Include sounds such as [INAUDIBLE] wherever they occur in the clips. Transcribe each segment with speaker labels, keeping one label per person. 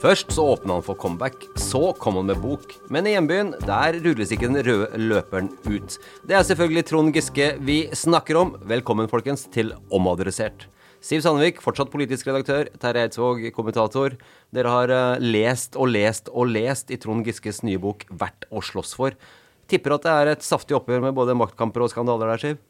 Speaker 1: Først så åpna han for comeback, så kom han med bok. Men i hjembyen, der rulles ikke den røde løperen ut. Det er selvfølgelig Trond Giske vi snakker om. Velkommen, folkens, til Omadressert. Siv Sandvik, fortsatt politisk redaktør. Terje Eidsvåg, kommentator. Dere har eh, lest og lest og lest i Trond Giskes nye bok 'Verdt å slåss for'. Tipper at det er et saftig oppgjør med både maktkamper og skandaler der, Siv?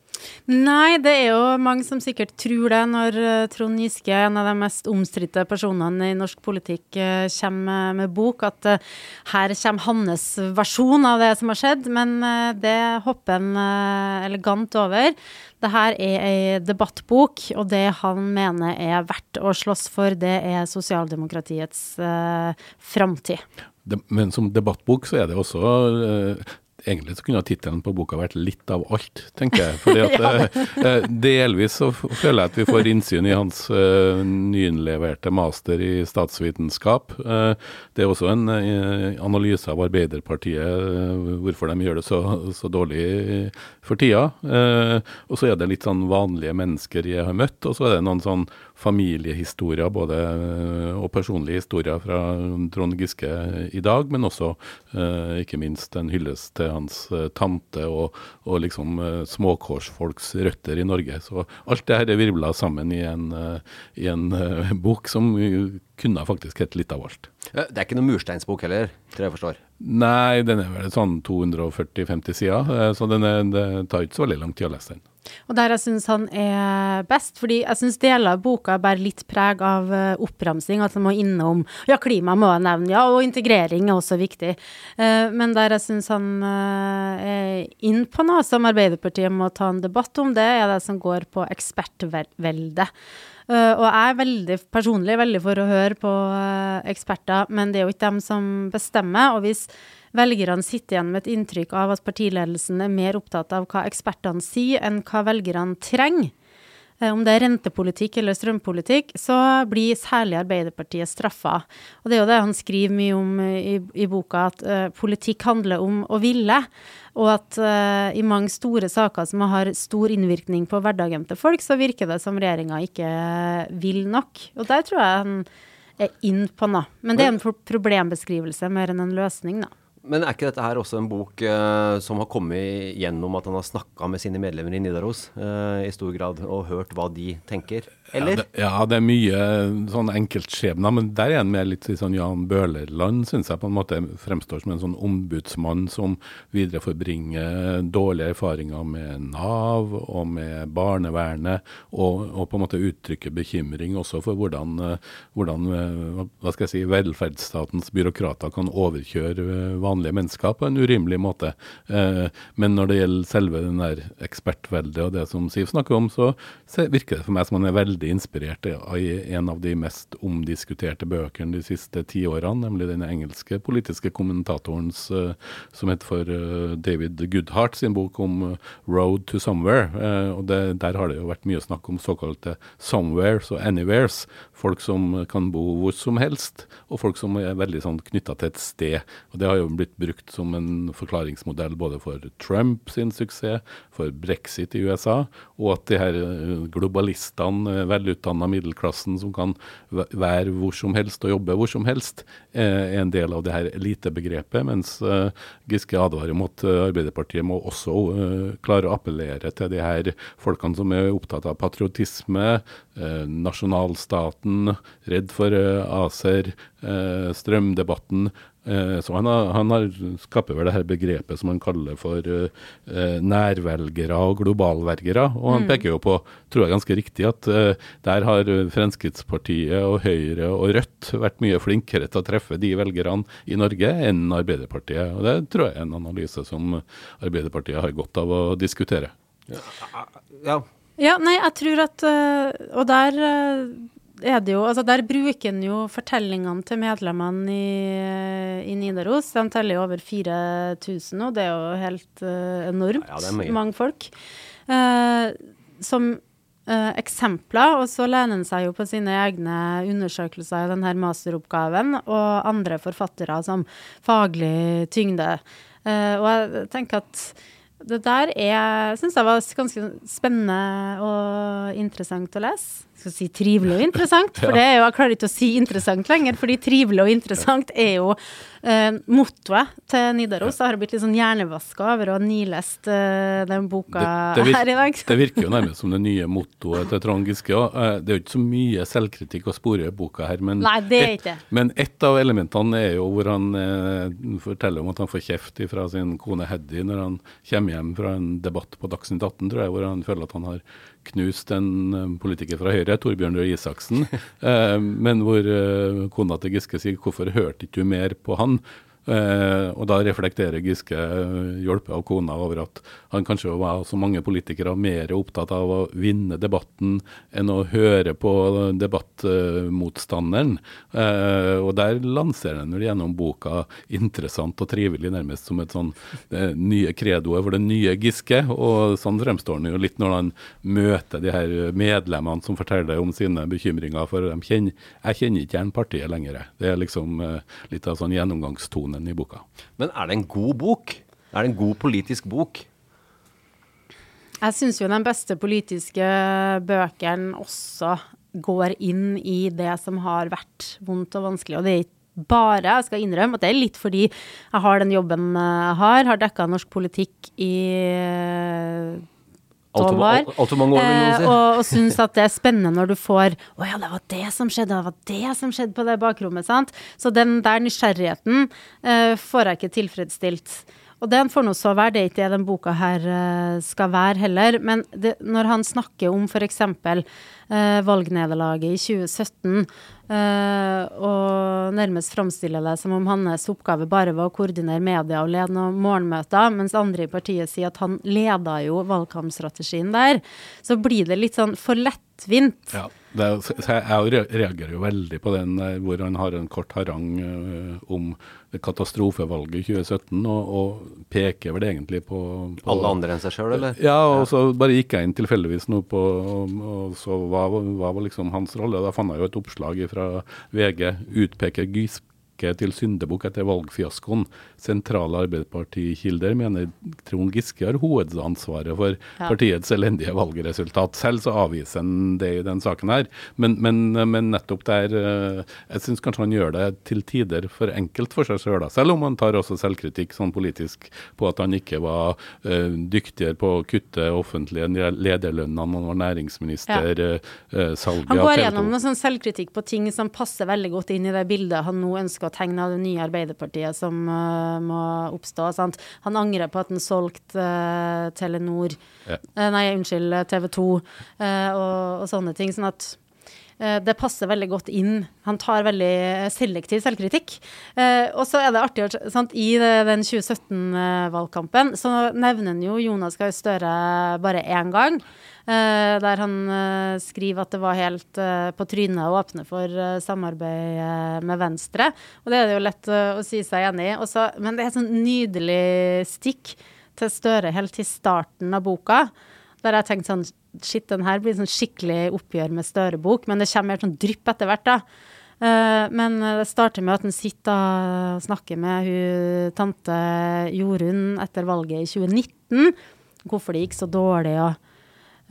Speaker 2: Nei, det er jo mange som sikkert tror det, når eh, Trond Giske, en av de mest omstridte personene i norsk politikk, eh, kommer med bok, at eh, her kommer hans versjon av det som har skjedd. Men det hopper han elegant over. Det her er ei debattbok, og det han mener er verdt å slåss for, det er sosialdemokratiets eh, framtid.
Speaker 3: Men som debattbok så er det også Egentlig så kunne tittelen på boka vært 'Litt av alt', tenker jeg. Fordi at [LAUGHS] eh, Delvis så føler jeg at vi får innsyn i hans eh, nyinnleverte master i statsvitenskap. Eh, det er også en eh, analyse av Arbeiderpartiet, eh, hvorfor de gjør det så, så dårlig for tida. Eh, og så er det litt sånn vanlige mennesker jeg har møtt, og så er det noen sånn familiehistorier både, eh, og personlige historier fra Trond Giske i dag, men også eh, ikke minst en hyllest til hans eh, tante og, og liksom eh, småkårsfolks røtter i Norge. Så alt det her er virvla sammen i en, i en bok som kunne faktisk hett litt av alt.
Speaker 1: Det er ikke noen mursteinsbok heller, tror jeg forstår.
Speaker 3: Nei, den er vel sånn 240-50 sider, så den er, den tar ikke så veldig lang tid å lese den.
Speaker 2: Og der jeg syns han er best, fordi jeg syns deler av boka bærer litt preg av eh, oppramsing, at han må innom Ja, klima må jeg nevne, ja, og integrering er også viktig. Eh, men der jeg syns han eh, er inn på noe som Arbeiderpartiet må ta en debatt om, det er det som går på ekspertvelde. Uh, og jeg er veldig, personlig veldig for å høre på eksperter, men det er jo ikke dem som bestemmer. Og hvis velgerne sitter igjen med et inntrykk av at partiledelsen er mer opptatt av hva ekspertene sier, enn hva velgerne trenger, eh, om det er rentepolitikk eller strømpolitikk, så blir særlig Arbeiderpartiet straffa. Og det er jo det han skriver mye om i, i boka, at uh, politikk handler om å ville. Og at uh, i mange store saker som har stor innvirkning på hverdagen til folk, så virker det som regjeringa ikke vil nok. Og der tror jeg han er inn på noe. Men det er en problembeskrivelse mer enn en løsning, da.
Speaker 1: Men er ikke dette her også en bok eh, som har kommet gjennom at han har snakka med sine medlemmer i Nidaros eh, i stor grad, og hørt hva de tenker? Eller?
Speaker 3: Ja, det, ja, det er mye sånn enkeltskjebner, men der er han mer litt i sånn Jan Bøhler-land, syns jeg på en måte fremstår som en sånn ombudsmann som videreforbringer dårlige erfaringer med Nav og med barnevernet, og, og på en måte uttrykker bekymring også for hvordan, eh, hvordan eh, hva skal jeg si, velferdsstatens byråkrater kan overkjøre eh, vanlige mennesker på en urimelig måte. Men når det gjelder selve den der ekspertveldet og det som Siv snakker om, så virker det for meg som han er veldig veldig inspirert av en av de mest omdiskuterte bøkene de siste ti årene, nemlig den engelske politiske kommentatorens uh, som heter for uh, David Goodhart sin bok om uh, 'Road to Somewhere'. og det, Der har det jo vært mye snakk om såkalte 'somewheres' og 'anywheres'. Folk som kan bo hvor som helst, og folk som er veldig sånn knytta til et sted. Og Det har jo blitt brukt som en forklaringsmodell både for Trump sin suksess, for brexit i USA, og at de her globalistene, velutdanna middelklassen som kan være hvor som helst og jobbe hvor som helst, er en del av det her elitebegrepet. Mens uh, Giske advarer mot uh, Arbeiderpartiet må også klare å appellere til de her folkene som er opptatt av patriotisme, nasjonalstaten, redd for ACER, strømdebatten Eh, så han har, han har skaper vel det her begrepet som han kaller for uh, nærvelgere og globalvelgere. Og han mm. peker jo på, tror jeg ganske riktig, at uh, der har Fremskrittspartiet og Høyre og Rødt vært mye flinkere til å treffe de velgerne i Norge enn Arbeiderpartiet. Og det tror jeg er en analyse som Arbeiderpartiet har godt av å diskutere.
Speaker 2: Ja, ja. ja nei, jeg tror at Og der er det jo Altså, der bruker en jo fortellingene til medlemmene i, i Nidaros. De teller jo over 4000 nå, det er jo helt uh, enormt ja, ja, mange folk. Uh, som uh, eksempler, og så lener han seg jo på sine egne undersøkelser i denne masteroppgaven, og andre forfattere som faglig tyngde. og jeg tenker at det der er syns jeg var ganske spennende og interessant å lese skal si trivelig og interessant, for [LAUGHS] det er jo, jeg klarer ikke å si interessant lenger, fordi trivelig og interessant er jo eh, mottoet til Nidaros. Jeg har blitt litt sånn hjernevaska over å ha nilest eh, den boka det, det her i dag.
Speaker 3: det virker jo nærmest som det nye mottoet til Trond Giske òg. Uh, det er jo ikke så mye selvkritikk å spore i boka her, men,
Speaker 2: Nei, det er ikke.
Speaker 3: Et, men ett av elementene er jo hvor han forteller om at han får kjeft fra sin kone Heddy når han kommer hjem fra en debatt på Dagsnytt 18, tror jeg, hvor han føler at han har knust en eh, politiker fra Høyre, Torbjørn Røe Isaksen, eh, men hvor eh, kona til Giske sier 'hvorfor hørte ikke du mer på han'? Eh, og da reflekterer Giske, eh, hjulpet av kona, over at han kanskje var, som mange politikere, mer opptatt av å vinne debatten enn å høre på debattmotstanderen. Eh, og der lanserer han gjennom boka interessant og trivelig, nærmest som et sånn eh, nye kredoet for det nye Giske. Og sånn fremstår han jo litt når han møter de her medlemmene som forteller om sine bekymringer. For de kjenner, jeg kjenner ikke partiet lenger. Det er liksom litt av sånn gjennomgangstone i boka.
Speaker 1: Men er det en god bok? Er det en god politisk bok?
Speaker 2: Jeg syns jo den beste politiske bøkene også går inn i det som har vært vondt og vanskelig. Og det er ikke bare, jeg skal innrømme at det er litt fordi jeg har den jobben jeg har, har dekka norsk politikk i alt
Speaker 1: Altfor mange år, vil noen
Speaker 2: si. Eh, og, og syns at det er spennende når du får Å ja, det var det som skjedde, det var det som skjedde på det bakrommet, sant. Så den der nysgjerrigheten eh, får jeg ikke tilfredsstilt. Og den får nå så være, det er ikke det den boka her uh, skal være heller. Men det, når han snakker om f.eks. Eh, valgnederlaget i 2017, eh, og nærmest framstiller det som om hans oppgave bare var å koordinere media og lede noen morgenmøter, mens andre i partiet sier at han leda jo valgkampstrategien der, så blir det litt sånn for lettvint.
Speaker 3: Ja. Er, jeg reagerer jo veldig på den hvor han har en kort harang uh, om katastrofevalget i 2017, og, og, peker vel egentlig på, på
Speaker 1: Alle andre enn seg sjøl, eller?
Speaker 3: Ja, og så bare gikk jeg inn tilfeldigvis nå på og, og så hva, hva var liksom hans rolle? Da fant jeg jo et oppslag fra VG. Utpeker Giske til syndebukk etter valgfiaskoen. Sentrale Arbeiderpartikilder mener Trond Giske har hovedansvaret for ja. partiets elendige valgresultat. Selv så avviser han det i den saken her. Men, men, men nettopp der eh, Jeg syns kanskje han gjør det til tider for enkelt for seg sjøl, selv om han tar også selvkritikk sånn politisk på at han ikke var uh, dyktigere på å kutte offentlige lederlønner når han var næringsminister. Ja. Uh,
Speaker 2: salget Han går gjennom noe sånn selvkritikk på ting som passer veldig godt inn i det bildet han nå ønsker å tegne av det nye Arbeiderpartiet som uh, må oppstå. Sant? Han angrer på at han solgte uh, Telenor ja. uh, Nei, unnskyld, TV 2 og, og, sånne ting. Sånn at det passer veldig godt inn. Han tar veldig selektiv selvkritikk. og så er det artig sant? I den 2017-valgkampen så nevner han jo Jonas Gahr Støre bare én gang. Eh, der han eh, skriver at det var helt eh, på trynet å åpne for eh, samarbeid eh, med Venstre. Og det er det jo lett eh, å si seg enig i. Men det er et sånn nydelig stikk til Støre helt til starten av boka. Der jeg tenkte sånn Shit, den her blir sånn skikkelig oppgjør med Støre-bok. Men det kommer mer sånn drypp etter hvert, da. Eh, men det starter med at han sitter og snakker med hun tante Jorunn etter valget i 2019. Hvorfor det gikk så dårlig og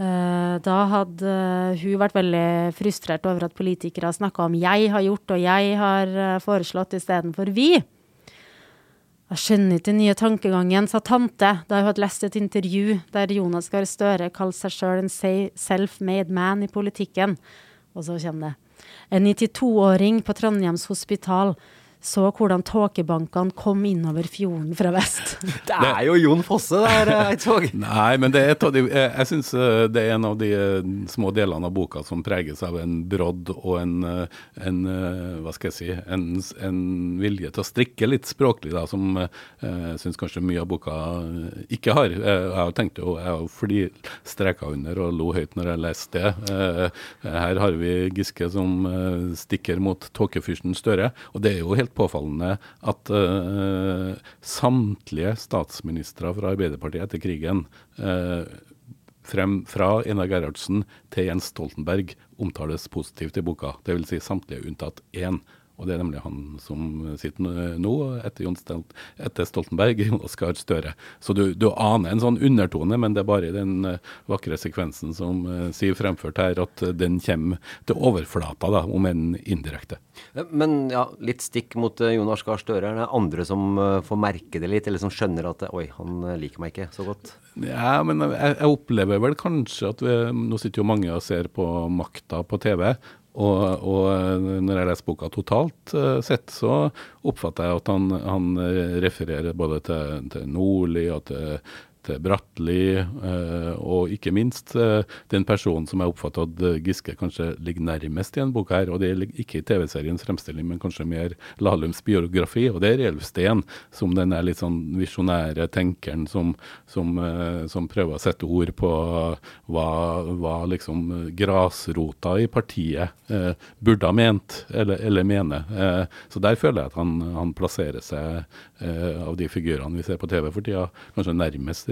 Speaker 2: eh, da hadde hun vært veldig frustrert over at politikere snakka om 'jeg har gjort' og 'jeg har eh, foreslått' istedenfor 'vi'. Jeg skjønner ikke den nye tankegangen, sa tante da hun hadde lest et intervju der Jonas Gahr Støre kalte seg sjøl en self-made man i politikken. Og så kommer det. En 92-åring på Trondheims hospital så hvordan tåkebankene kom innover fjorden fra vest. [LAUGHS]
Speaker 1: Det er jo Jon Fosse der, eh, Eidsvåg. [LAUGHS]
Speaker 3: Nei, men det er et av de, jeg, syns det er en av de eh, små delene av boka som preges av en brodd og en, eh, en eh, hva skal jeg si, en, en vilje til å strikke litt språklig, da, som eh, jeg syns kanskje mye av boka eh, ikke har. Eh, Jeg har tenkt jo, jeg har jo streka under og lo høyt når jeg leste det. Eh, Her har vi Giske som eh, stikker mot tåkefyrsten Støre, og det er jo helt påfallende at uh, samtlige statsministre fra Arbeiderpartiet etter krigen uh, frem fra Einar Gerhardsen til Jens Stoltenberg omtales positivt i boka. Dvs. Si samtlige unntatt én. Og det er nemlig han som sitter nå- etter, Jon Stel etter Stoltenberg, [LAUGHS] Jonas Gahr Støre. Så du, du aner en sånn undertone, men det er bare i den eh, vakre sekvensen som uh, Siv fremførte her, at eh, den kommer til overflata, da, om enn indirekte.
Speaker 1: Men ja, litt stikk mot eh, Jonas Gahr Støre. Er det andre som eh, får merke det litt, eller som skjønner at eh, oi, han eh, liker meg ikke så godt?
Speaker 3: Ja, men jeg, jeg opplever vel kanskje at vi, nå sitter jo mange og ser på Makta på TV. Og, og når jeg leser boka totalt eh, sett, så oppfatter jeg at han, han eh, refererer både til, til Nordli og til, til Bratteli, eh, og ikke minst eh, den personen som jeg oppfatter at eh, Giske kanskje ligger nærmest i en bok her. Og det ligger ikke i TV-seriens fremstilling, men kanskje mer Lahlums biografi. Og det er Reulf Steen, som den er litt sånn visjonære tenkeren som, som, som prøver å sette ord på hva, hva liksom grasrota i partiet eh, burde ha ment, eller, eller mene. Eh, så der føler jeg at han, han plasserer seg eh, av de figurene vi ser på TV for tida, kanskje nærmest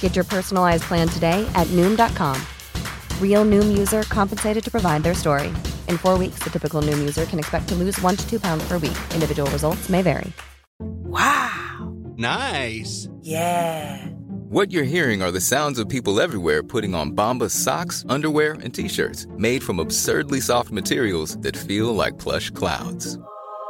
Speaker 4: Get your personalized plan today at Noom.com. Real Noom user compensated to provide their story. In four weeks, the typical Noom user can expect to lose one to two pounds per week. Individual results may vary. Wow!
Speaker 5: Nice.
Speaker 6: Yeah.
Speaker 5: What you're hearing are the sounds of people everywhere putting on Bombas socks, underwear, and t-shirts made from absurdly soft materials that feel like plush clouds.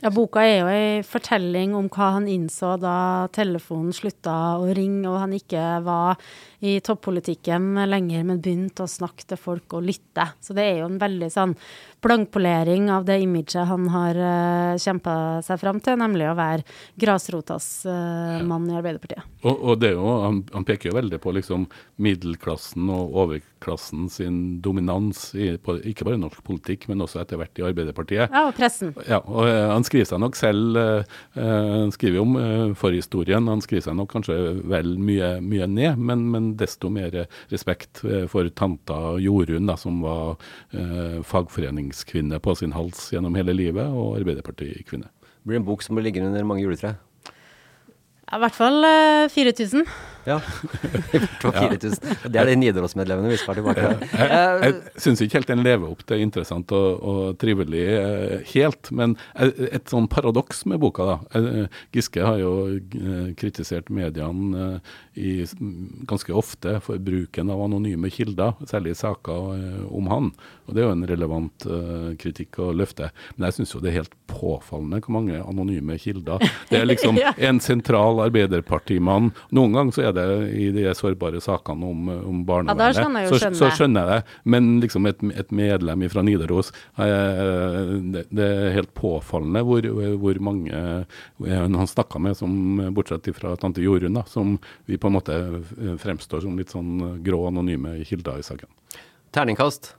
Speaker 2: Ja, boka er jo ei fortelling om hva han innså da telefonen slutta å ringe, og han ikke var i toppolitikken lenger, men begynte å snakke til folk og lytte. Så det er jo en veldig sånn blankpolering av det imaget han har uh, eh, kjempa seg fram til, nemlig å være grasrotas uh, mann i Arbeiderpartiet.
Speaker 3: Og, og det er jo, han, han, peker jo veldig på liksom middelklassen og overklassen sin dominans, i, på, ikke bare i norsk politikk, men også etter hvert i Arbeiderpartiet.
Speaker 2: Ja, og pressen.
Speaker 3: Ja, og uh, Han skriver seg nok selv Han skriver jo om forhistorien, han skriver seg nok kanskje vel mye, mye ned, men, men, desto mer respekt for tanta Jorunn, da, som var fagforening forretningskvinne på sin hals gjennom hele livet, og Arbeiderpartikvinne.
Speaker 1: Blir det en bok som blir liggende under mange juletre?
Speaker 2: Ja, I hvert fall uh, 4000.
Speaker 1: Ja, [LAUGHS] hvert 4000. Det er de Nidaros-medlemmene vi skal tilbake til.
Speaker 3: Jeg, jeg, syns ikke helt den lever opp til interessant og, og trivelig uh, helt, men et sånn paradoks med boka, da. Uh, Giske har jo kritisert mediene i, ganske ofte for bruken av anonyme kilder, særlig i saker om han. Og Det er jo en relevant kritikk å løfte. Men jeg syns det er helt påfallende hvor mange anonyme kilder. Det er liksom [LAUGHS] en sentral Arbeiderpartimann. Noen ganger så er det i de sårbare sakene om, om barnevernet.
Speaker 2: Ja, skjønner
Speaker 3: så, så, skjønner jeg det. Men liksom et, et medlem fra Nidaros uh, det, det, er helt påfallende hvor, hvor mange han snakka med, som, bortsett fra tante Jorunn, da, som vi på en måte eh, fremstår som litt sånn eh, grå, anonyme kilder i saken.
Speaker 1: Terningkast?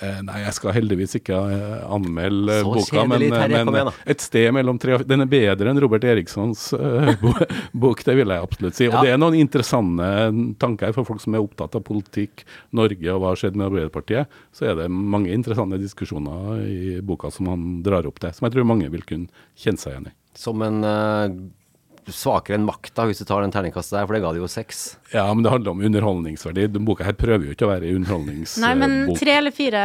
Speaker 3: Eh, nei, jeg skal heldigvis ikke eh, anmelde Så boka, men, terje, men et sted mellom tre og Den er bedre enn Robert Erikssons [LAUGHS] bok, det vil jeg absolutt si. Og ja. det er noen interessante tanker for folk som er opptatt av politikk, Norge og hva har skjedd med Arbeiderpartiet. Så er det mange interessante diskusjoner i boka som han drar opp til, som jeg tror mange vil kunne kjenne seg igjen i.
Speaker 1: Som en uh, svakere enn makta, hvis du tar den terningkastet der, for det ga det jo seks.
Speaker 3: Ja, men det handler om underholdningsverdi. Den boka her prøver jo ikke å være underholdningsbok.
Speaker 2: Nei, men tre eller fire,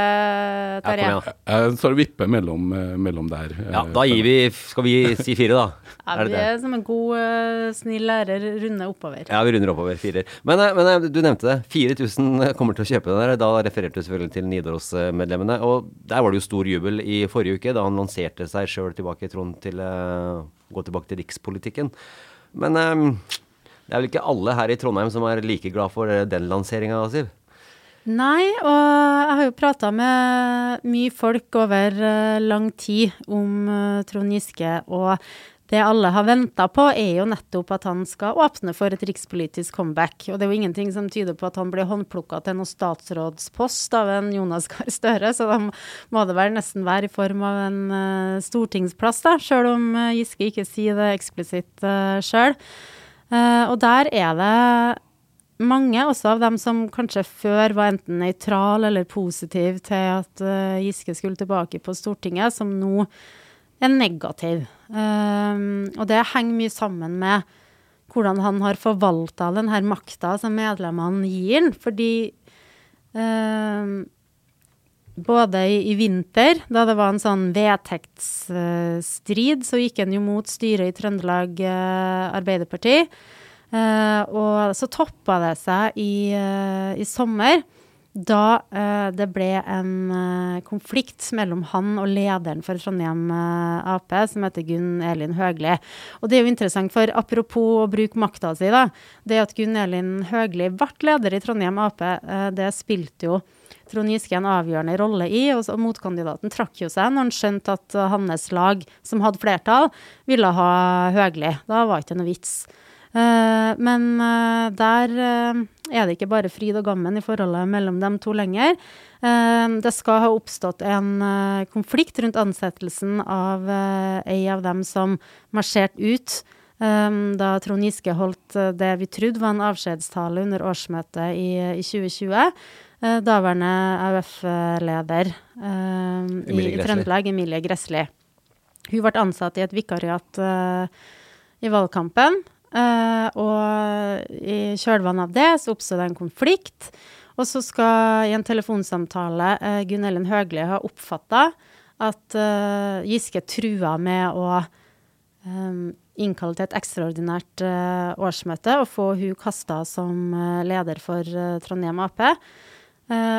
Speaker 2: Terje?
Speaker 3: Ja, jeg står og vipper mellom, eh, mellom, der.
Speaker 1: Ja, da gir vi Skal vi si fire, da?
Speaker 2: Ja, vi er som en god, snill lærer, runder oppover.
Speaker 1: Ja, vi runder oppover. Firer. Men, eh, men du nevnte det. 4000 kommer til å kjøpe den der. Da refererte du selvfølgelig til Nidaros-medlemmene. Og der var det jo stor jubel i forrige uke, da han lanserte seg sjøl tilbake i Trond til gå tilbake til rikspolitikken. Men um, det er vel ikke alle her i Trondheim som er like glad for eh, den lanseringa, Siv?
Speaker 2: Nei, og jeg har jo prata med mye folk over uh, lang tid om uh, Trond Giske, og det alle har venta på, er jo nettopp at han skal åpne for et rikspolitisk comeback. Og det er jo ingenting som tyder på at han blir håndplukka til noen statsrådspost av en Jonas Gahr Støre, så da må det vel nesten være i form av en uh, stortingsplass, da, sjøl om uh, Giske ikke sier det eksplisitt uh, sjøl. Uh, og der er det mange, også av dem som kanskje før var enten nøytral eller positiv til at Giske skulle tilbake på Stortinget, som nå er negativ. Um, og det henger mye sammen med hvordan han har forvalta denne makta som medlemmene gir han. Fordi um, både i, i, vinter, da det var en sånn vedtektsstrid, uh, så gikk han jo mot styret i Trøndelag uh, Arbeiderparti. Uh, og så toppa det seg i, uh, i sommer da uh, det ble en uh, konflikt mellom han og lederen for Trondheim uh, Ap, som heter Gunn Elin Høgli. Og det er jo interessant, for apropos å bruke makta si, da. Det at Gunn Elin Høgli ble leder i Trondheim Ap, det spilte jo Trond Giske en avgjørende rolle i. og Motkandidaten trakk jo seg når han skjønte at hans lag, som hadde flertall, ville ha Høgli. Da var det ikke noe vits. Uh, men uh, der uh, er det ikke bare fryd og gammen i forholdet mellom dem to lenger. det skal ha oppstått en konflikt rundt ansettelsen av ei av dem som marsjerte ut da Trond Giske holdt det vi trodde var en avskjedstale under årsmøtet i, i 2020. daværende AUF-leder i, i Trøndelag, Emilie Gressli. Hun ble ansatt i et vikariat i valgkampen. Uh, og i kjølvannet av det så oppstod det en konflikt. Og så skal i en telefonsamtale uh, Gunn Ellen Høgli ha oppfatta at uh, Giske trua med å innkalle til et ekstraordinært årsmøte og få hun kasta som leder for Trondheim Ap.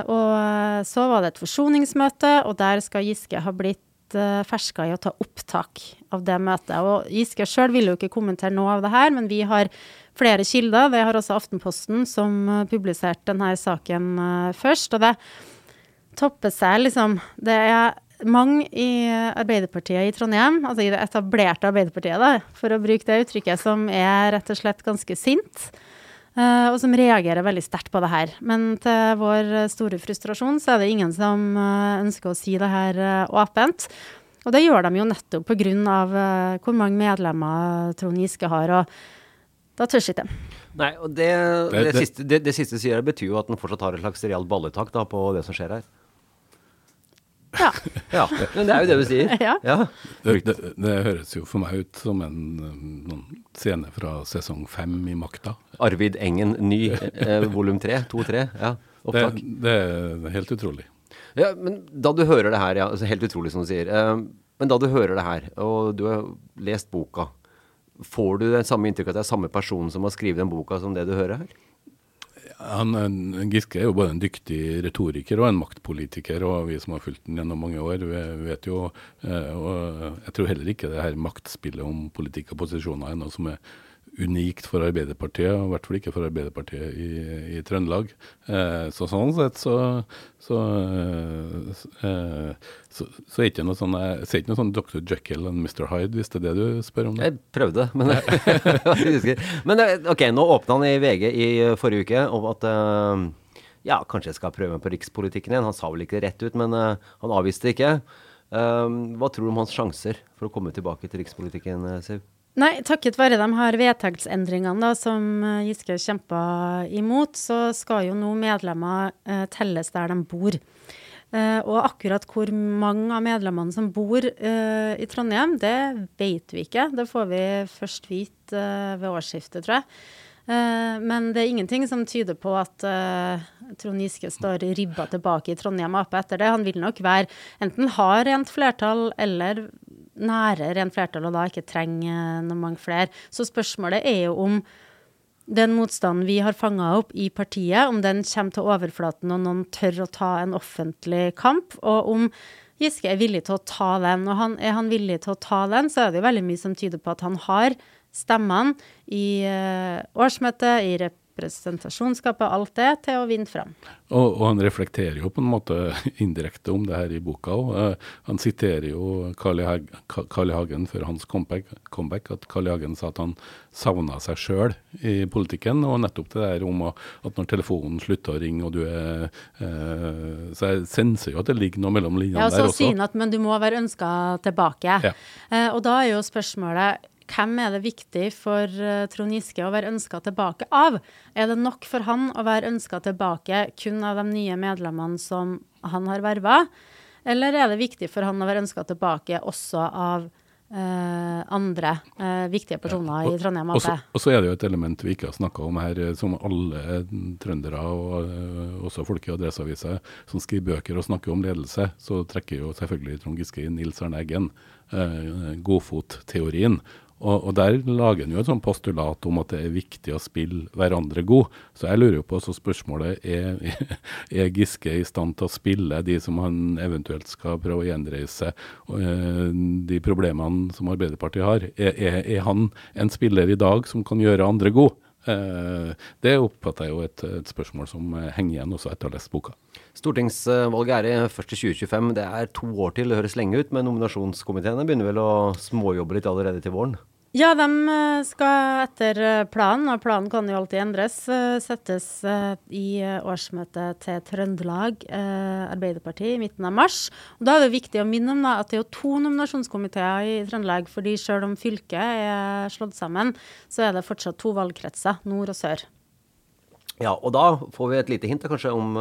Speaker 2: og så var det et forsoningsmøte, og der skal Giske ha blitt litt uh, ferska i å ta opptak av det møtet. Og Giske sjøl vil jo ikke kommentere noe av det her, men vi har flere kilder. Vi har også Aftenposten, som uh, publiserte denne saken uh, først. Og det topper seg liksom Det er mange i Arbeiderpartiet i Trondheim, altså i det etablerte Arbeiderpartiet, da, for å bruke det uttrykket, som er rett og slett ganske sint. Uh, og som reagerer veldig sterkt på det her. Men til vår store frustrasjon så er det ingen som uh, ønsker å si det her uh, åpent. Og det gjør de jo nettopp pga. Uh, hvor mange medlemmer Trond Giske har. Og da tør ikke de.
Speaker 1: Nei, og det, det, det, siste, det, siste sier betyr jo at han fortsatt har et slags realt balletak da, på det som skjer her.
Speaker 2: Ja.
Speaker 1: ja. Men det er jo det du sier.
Speaker 2: Ja.
Speaker 1: ja.
Speaker 3: Det, det, det, høres jo for meg ut som en noen scene fra sesong fem i Makta.
Speaker 1: Arvid Engen, ny eh, volum tre, to-tre. Ja,
Speaker 3: opptak. Det, det, er helt utrolig.
Speaker 1: Ja, men da du hører det her, ja, altså helt utrolig som du sier. Eh, men da du hører det her, og du har lest boka, får du det samme inntrykket at det er samme person som har skrevet den boka som det du hører her?
Speaker 3: Han, Giske er jo både en dyktig retoriker og en maktpolitiker, og vi som har fulgt den gjennom mange år, vet jo eh, og Jeg tror heller ikke det her maktspillet om politikk og posisjoner er noe som er unikt for Arbeiderpartiet, og i hvert fall ikke for Arbeiderpartiet i, i Trøndelag. Eh, så sånn sett så, så, eh, så, så er ikke noe sånn, jeg ser ikke noe sånn Dr. Jekyll og Mr. Hyde, hvis det er det du spør om?
Speaker 1: Det. Jeg prøvde, men [LAUGHS] Men eh, ok, nå åpna han i VG i forrige uke om at uh, ja, kanskje jeg skal prøve meg på rikspolitikken igjen. Han sa vel ikke rett ut, men uh, han avviste det ikke. Uh, hva tror du om hans sjanser for å komme tilbake til rikspolitikken, Siv?
Speaker 2: Nei, takket være de her vedtektsendringene som eh, Giske kjempa imot, så skal jo nå medlemmer eh, telles der de bor. Eh, og akkurat hvor mange av medlemmene som bor eh, i Trondheim, det vet vi ikke. Det får vi først vite eh, ved årsskiftet, tror jeg. Eh, men det er ingenting som tyder på at Trond Giske står ribba tilbake i Trondheim Ap etter det. Han vil nok være enten ha rent flertall eller nære rent flertall, og da ikke trenger noe mange flere. Så spørsmålet er jo om den motstanden vi har fanga opp i partiet, om den kommer til overflaten og noen tør å ta en offentlig kamp, og om Giske er villig til å ta den. Og han, er han villig til å ta den, så er det jo veldig mye som tyder på at han har stemmene i uh, årsmøtet, i rep representasjonsskapet, alt det, til å vinne fram.
Speaker 3: Og, og, han reflekterer jo på en måte [LAUGHS] indirekte om det her i boka òg. Uh, han siterer jo Carl I. Hagen før hans comeback, comeback, at Carl I. Hagen sa at han savna seg sjøl i politikken. Og nettopp det der om at når telefonen slutter å ringe og du er uh, Så jeg senser jo at det ligger noe mellom linjene
Speaker 2: ja,
Speaker 3: der også.
Speaker 2: Ja, så sier han at men du må være ønska tilbake. Ja. Uh, og da er jo spørsmålet hvem er det viktig for uh, Trond Giske å være ønska tilbake av? Er det nok for han å være ønska tilbake kun av de nye medlemmene som han har verva? Eller er det viktig for han å være ønska tilbake også av eh, andre eh, viktige personer ja, og, i Trondheim
Speaker 3: Ap. Og så er det jo et element vi ikke har snakka om her, som alle trøndere og uh, også folk i Adresseavisa som skriver bøker og snakker om ledelse, så trekker jo selvfølgelig Trond Giske inn Nils Arne Eggen, godfotteorien. Og, og, Der lager han jo et sånt postulat om at det er viktig å spille hverandre god. Så jeg lurer jo på så spørsmålet er, [LAUGHS] er Giske i stand til å spille de som han eventuelt skal prøve å gjenreise, uh, de problemene som Arbeiderpartiet har. Er, er, er, han en spiller i dag som kan gjøre andre god? Uh, det oppfatter jeg jo et, et, spørsmål som henger igjen også etter å ha lest boka.
Speaker 1: Stortingsvalget er i først i 2025. Det er to år til, det høres lenge ut, men nominasjonskomiteene begynner vel å småjobbe litt allerede til våren?
Speaker 2: Ja, de eh, skal etter eh, planen, og planen kan jo alltid endres, eh, settes i årsmøtet til Trøndelag Arbeiderparti i midten av mars. Og Da er det viktig å minne om da, at det er to nominasjonskomiteer i Trøndelag. fordi selv om fylket er slått sammen, så er det fortsatt to valgkretser, nord og sør.
Speaker 1: Ja, og da får vi et lite hint kanskje om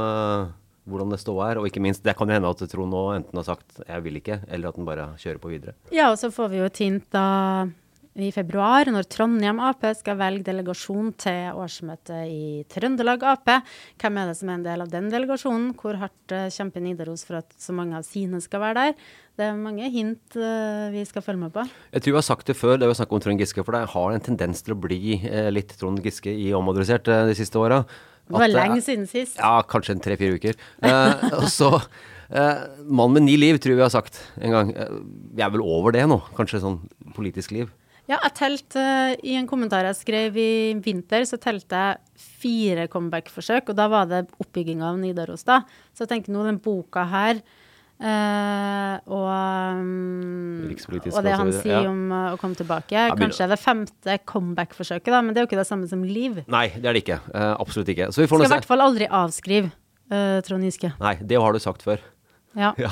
Speaker 1: hvordan det står her. Og ikke minst, det kan jo hende at Trond nå enten har sagt 'jeg vil ikke', eller at han bare kjører på videre.
Speaker 2: Ja, og så får vi jo et hint da i februar, når Trondheim Ap skal velge delegasjon til årsmøtet i Trøndelag Ap. Hvem er det som er en del av den delegasjonen? Hvor hardt uh, kjemper Nidaros for at så mange av sine skal være der? Det er mange hint uh, vi skal følge med på.
Speaker 1: Jeg tror vi har sagt det før, det vi snakket om Trond Giske, for det har en tendens til å bli eh, litt Trond Giske i omadressert de siste åra.
Speaker 2: Det var lenge siden sist.
Speaker 1: Ja, kanskje en tre-fire uker. [LAUGHS] og så Eh, mann med ni liv, tror jeg vi har sagt en gang. Eh, vi er vel over det nå, kanskje sånn politisk liv.
Speaker 2: Ja, jeg telte uh, I en kommentar jeg skrev i vinter, så telte jeg fire comeback-forsøk, og da var det oppbygginga av Nidaros, da. Så jeg tenker nå, den boka her uh, og, um, og det han sier ja. om uh, å komme tilbake, kanskje det femte comeback-forsøket, da, men det er jo ikke det samme som liv.
Speaker 1: Nei, det er det ikke. absolutt ikke. Så vi får
Speaker 2: Skal i hvert fall aldri avskrive Trond Giske.
Speaker 1: Nei, det har du sagt før.
Speaker 2: Ja.
Speaker 1: ja.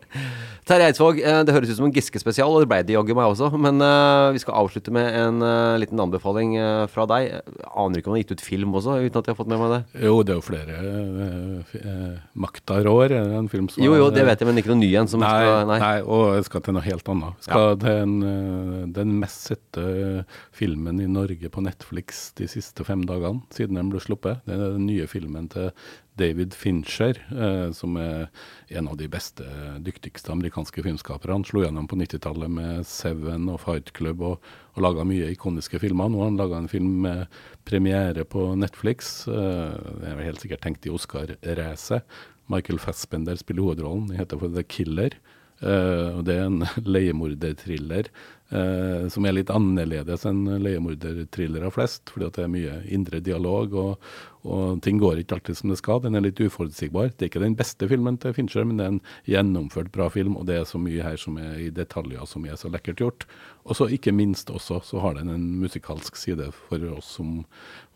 Speaker 1: [LAUGHS] Terje Eidsvåg, eh, det høres ut som en Giske-spesial, og det ble det jaggu meg også. Men uh, vi skal avslutte med en uh, liten anbefaling uh, fra deg. Jeg aner ikke om du har gitt ut film også, uten at jeg har fått med meg det?
Speaker 3: Jo, det er jo flere. 'Makta rår' er en film som
Speaker 1: Jo, jo, det vet jeg, men ikke noe ny en?
Speaker 3: Nei, nei. nei, og jeg skal til noe helt annet. Skal ja. den, en, den mest sette filmen i Norge på Netflix de siste fem dagene, siden den ble sluppet. Det er den nye filmen til David Fincher, eh, som er en av de beste, dyktigste amerikanske filmskaperne. Han slo gjennom på 90-tallet med Seven og Fight Club og, og laga mye ikoniske filmer. Nå har han laga en film med premiere på Netflix. Eh, det er helt sikkert tenkt i Oscar-racet. Michael Fassbender spiller hovedrollen. Den heter for The Killer. Eh, og Det er en [LAUGHS] leiemorderthriller uh, som er litt annerledes enn leiemorderthrillere flest, fordi at det er mye indre dialog, og, og, ting går ikke alltid som det skal. Den er litt uforutsigbar. Det er ikke den beste filmen til Fincher, men det er en gjennomført bra film, og det er så mye her som er i detaljer som er så lekkert gjort. Og så ikke minst også så har den en musikalsk side for oss som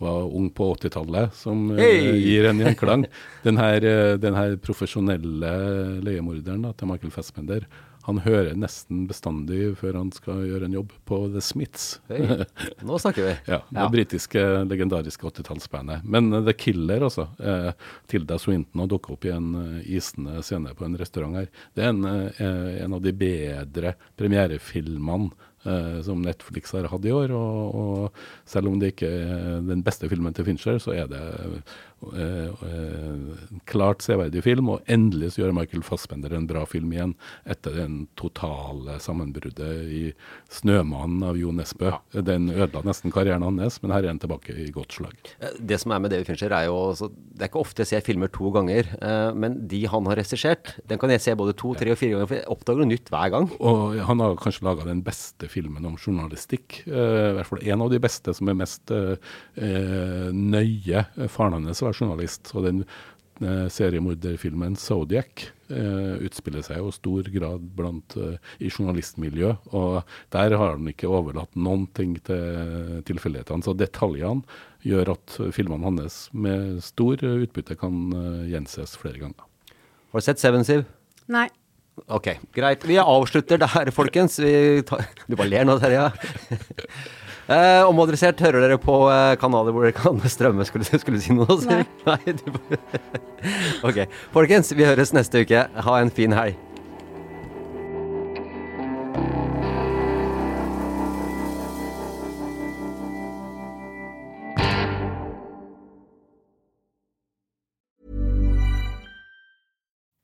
Speaker 3: var ung på 80-tallet, som uh, gir en gjenklang. Den her, den her profesjonelle leiemorderen da, til Michael Fassbender han hører nesten bestandig før han skal gjøre en jobb på The Smiths.
Speaker 1: Hey, nå snakker vi. [LAUGHS]
Speaker 3: ja, Det ja. britiske, legendariske 80-tallsbandet. Men uh, The Killer, altså. Uh, Tilda Swinton har dukket opp i en uh, isende scene på en restaurant her. Det er en, en av de bedre premierefilmene som Netflix har hatt i år. Og, og, selv om det ikke er den beste filmen til Fincher, så er det en eh, klart severdig film. Og endelig så gjør Michael Fassbender en bra film igjen, etter den totale sammenbruddet i 'Snømannen' av Jo Nesbø. Ja. Den ødela nesten karrieren hans, men her er han tilbake i godt slag.
Speaker 1: Eh, det som er med David Fincher, er jo også, Det er ikke ofte jeg ser filmer to ganger, eh, men de han har regissert, den kan jeg se både to, tre og fire ganger, for jeg oppdager noe nytt hver gang.
Speaker 3: Og han har kanskje laga den beste filmen om journalistikk. Uh, I hvert fall en av de beste som er mest uh, nøye. Faren hans var journalist, og den seriemorderfilmen 'Zodiac' utspiller seg jo i stor grad blant i journalistmiljø. Og der har han ikke overlatt noen ting til tilfeldighetene. Så detaljene gjør at filmene hans med stor utbytte kan gjenses flere ganger.
Speaker 1: Har du sett Seven Siv?
Speaker 2: Nei.
Speaker 1: Ok, greit. Vi avslutter der, folkens. Tar, du bare ler nå, Terje. Eh, omadressert hører dere på eh, kanaler hvor dere kan strømme. Skulle, skulle du si noe?
Speaker 2: Nei. [LAUGHS]
Speaker 1: Nei du... [LAUGHS] ok. Folkens, vi høres neste uke. Ha en fin helg.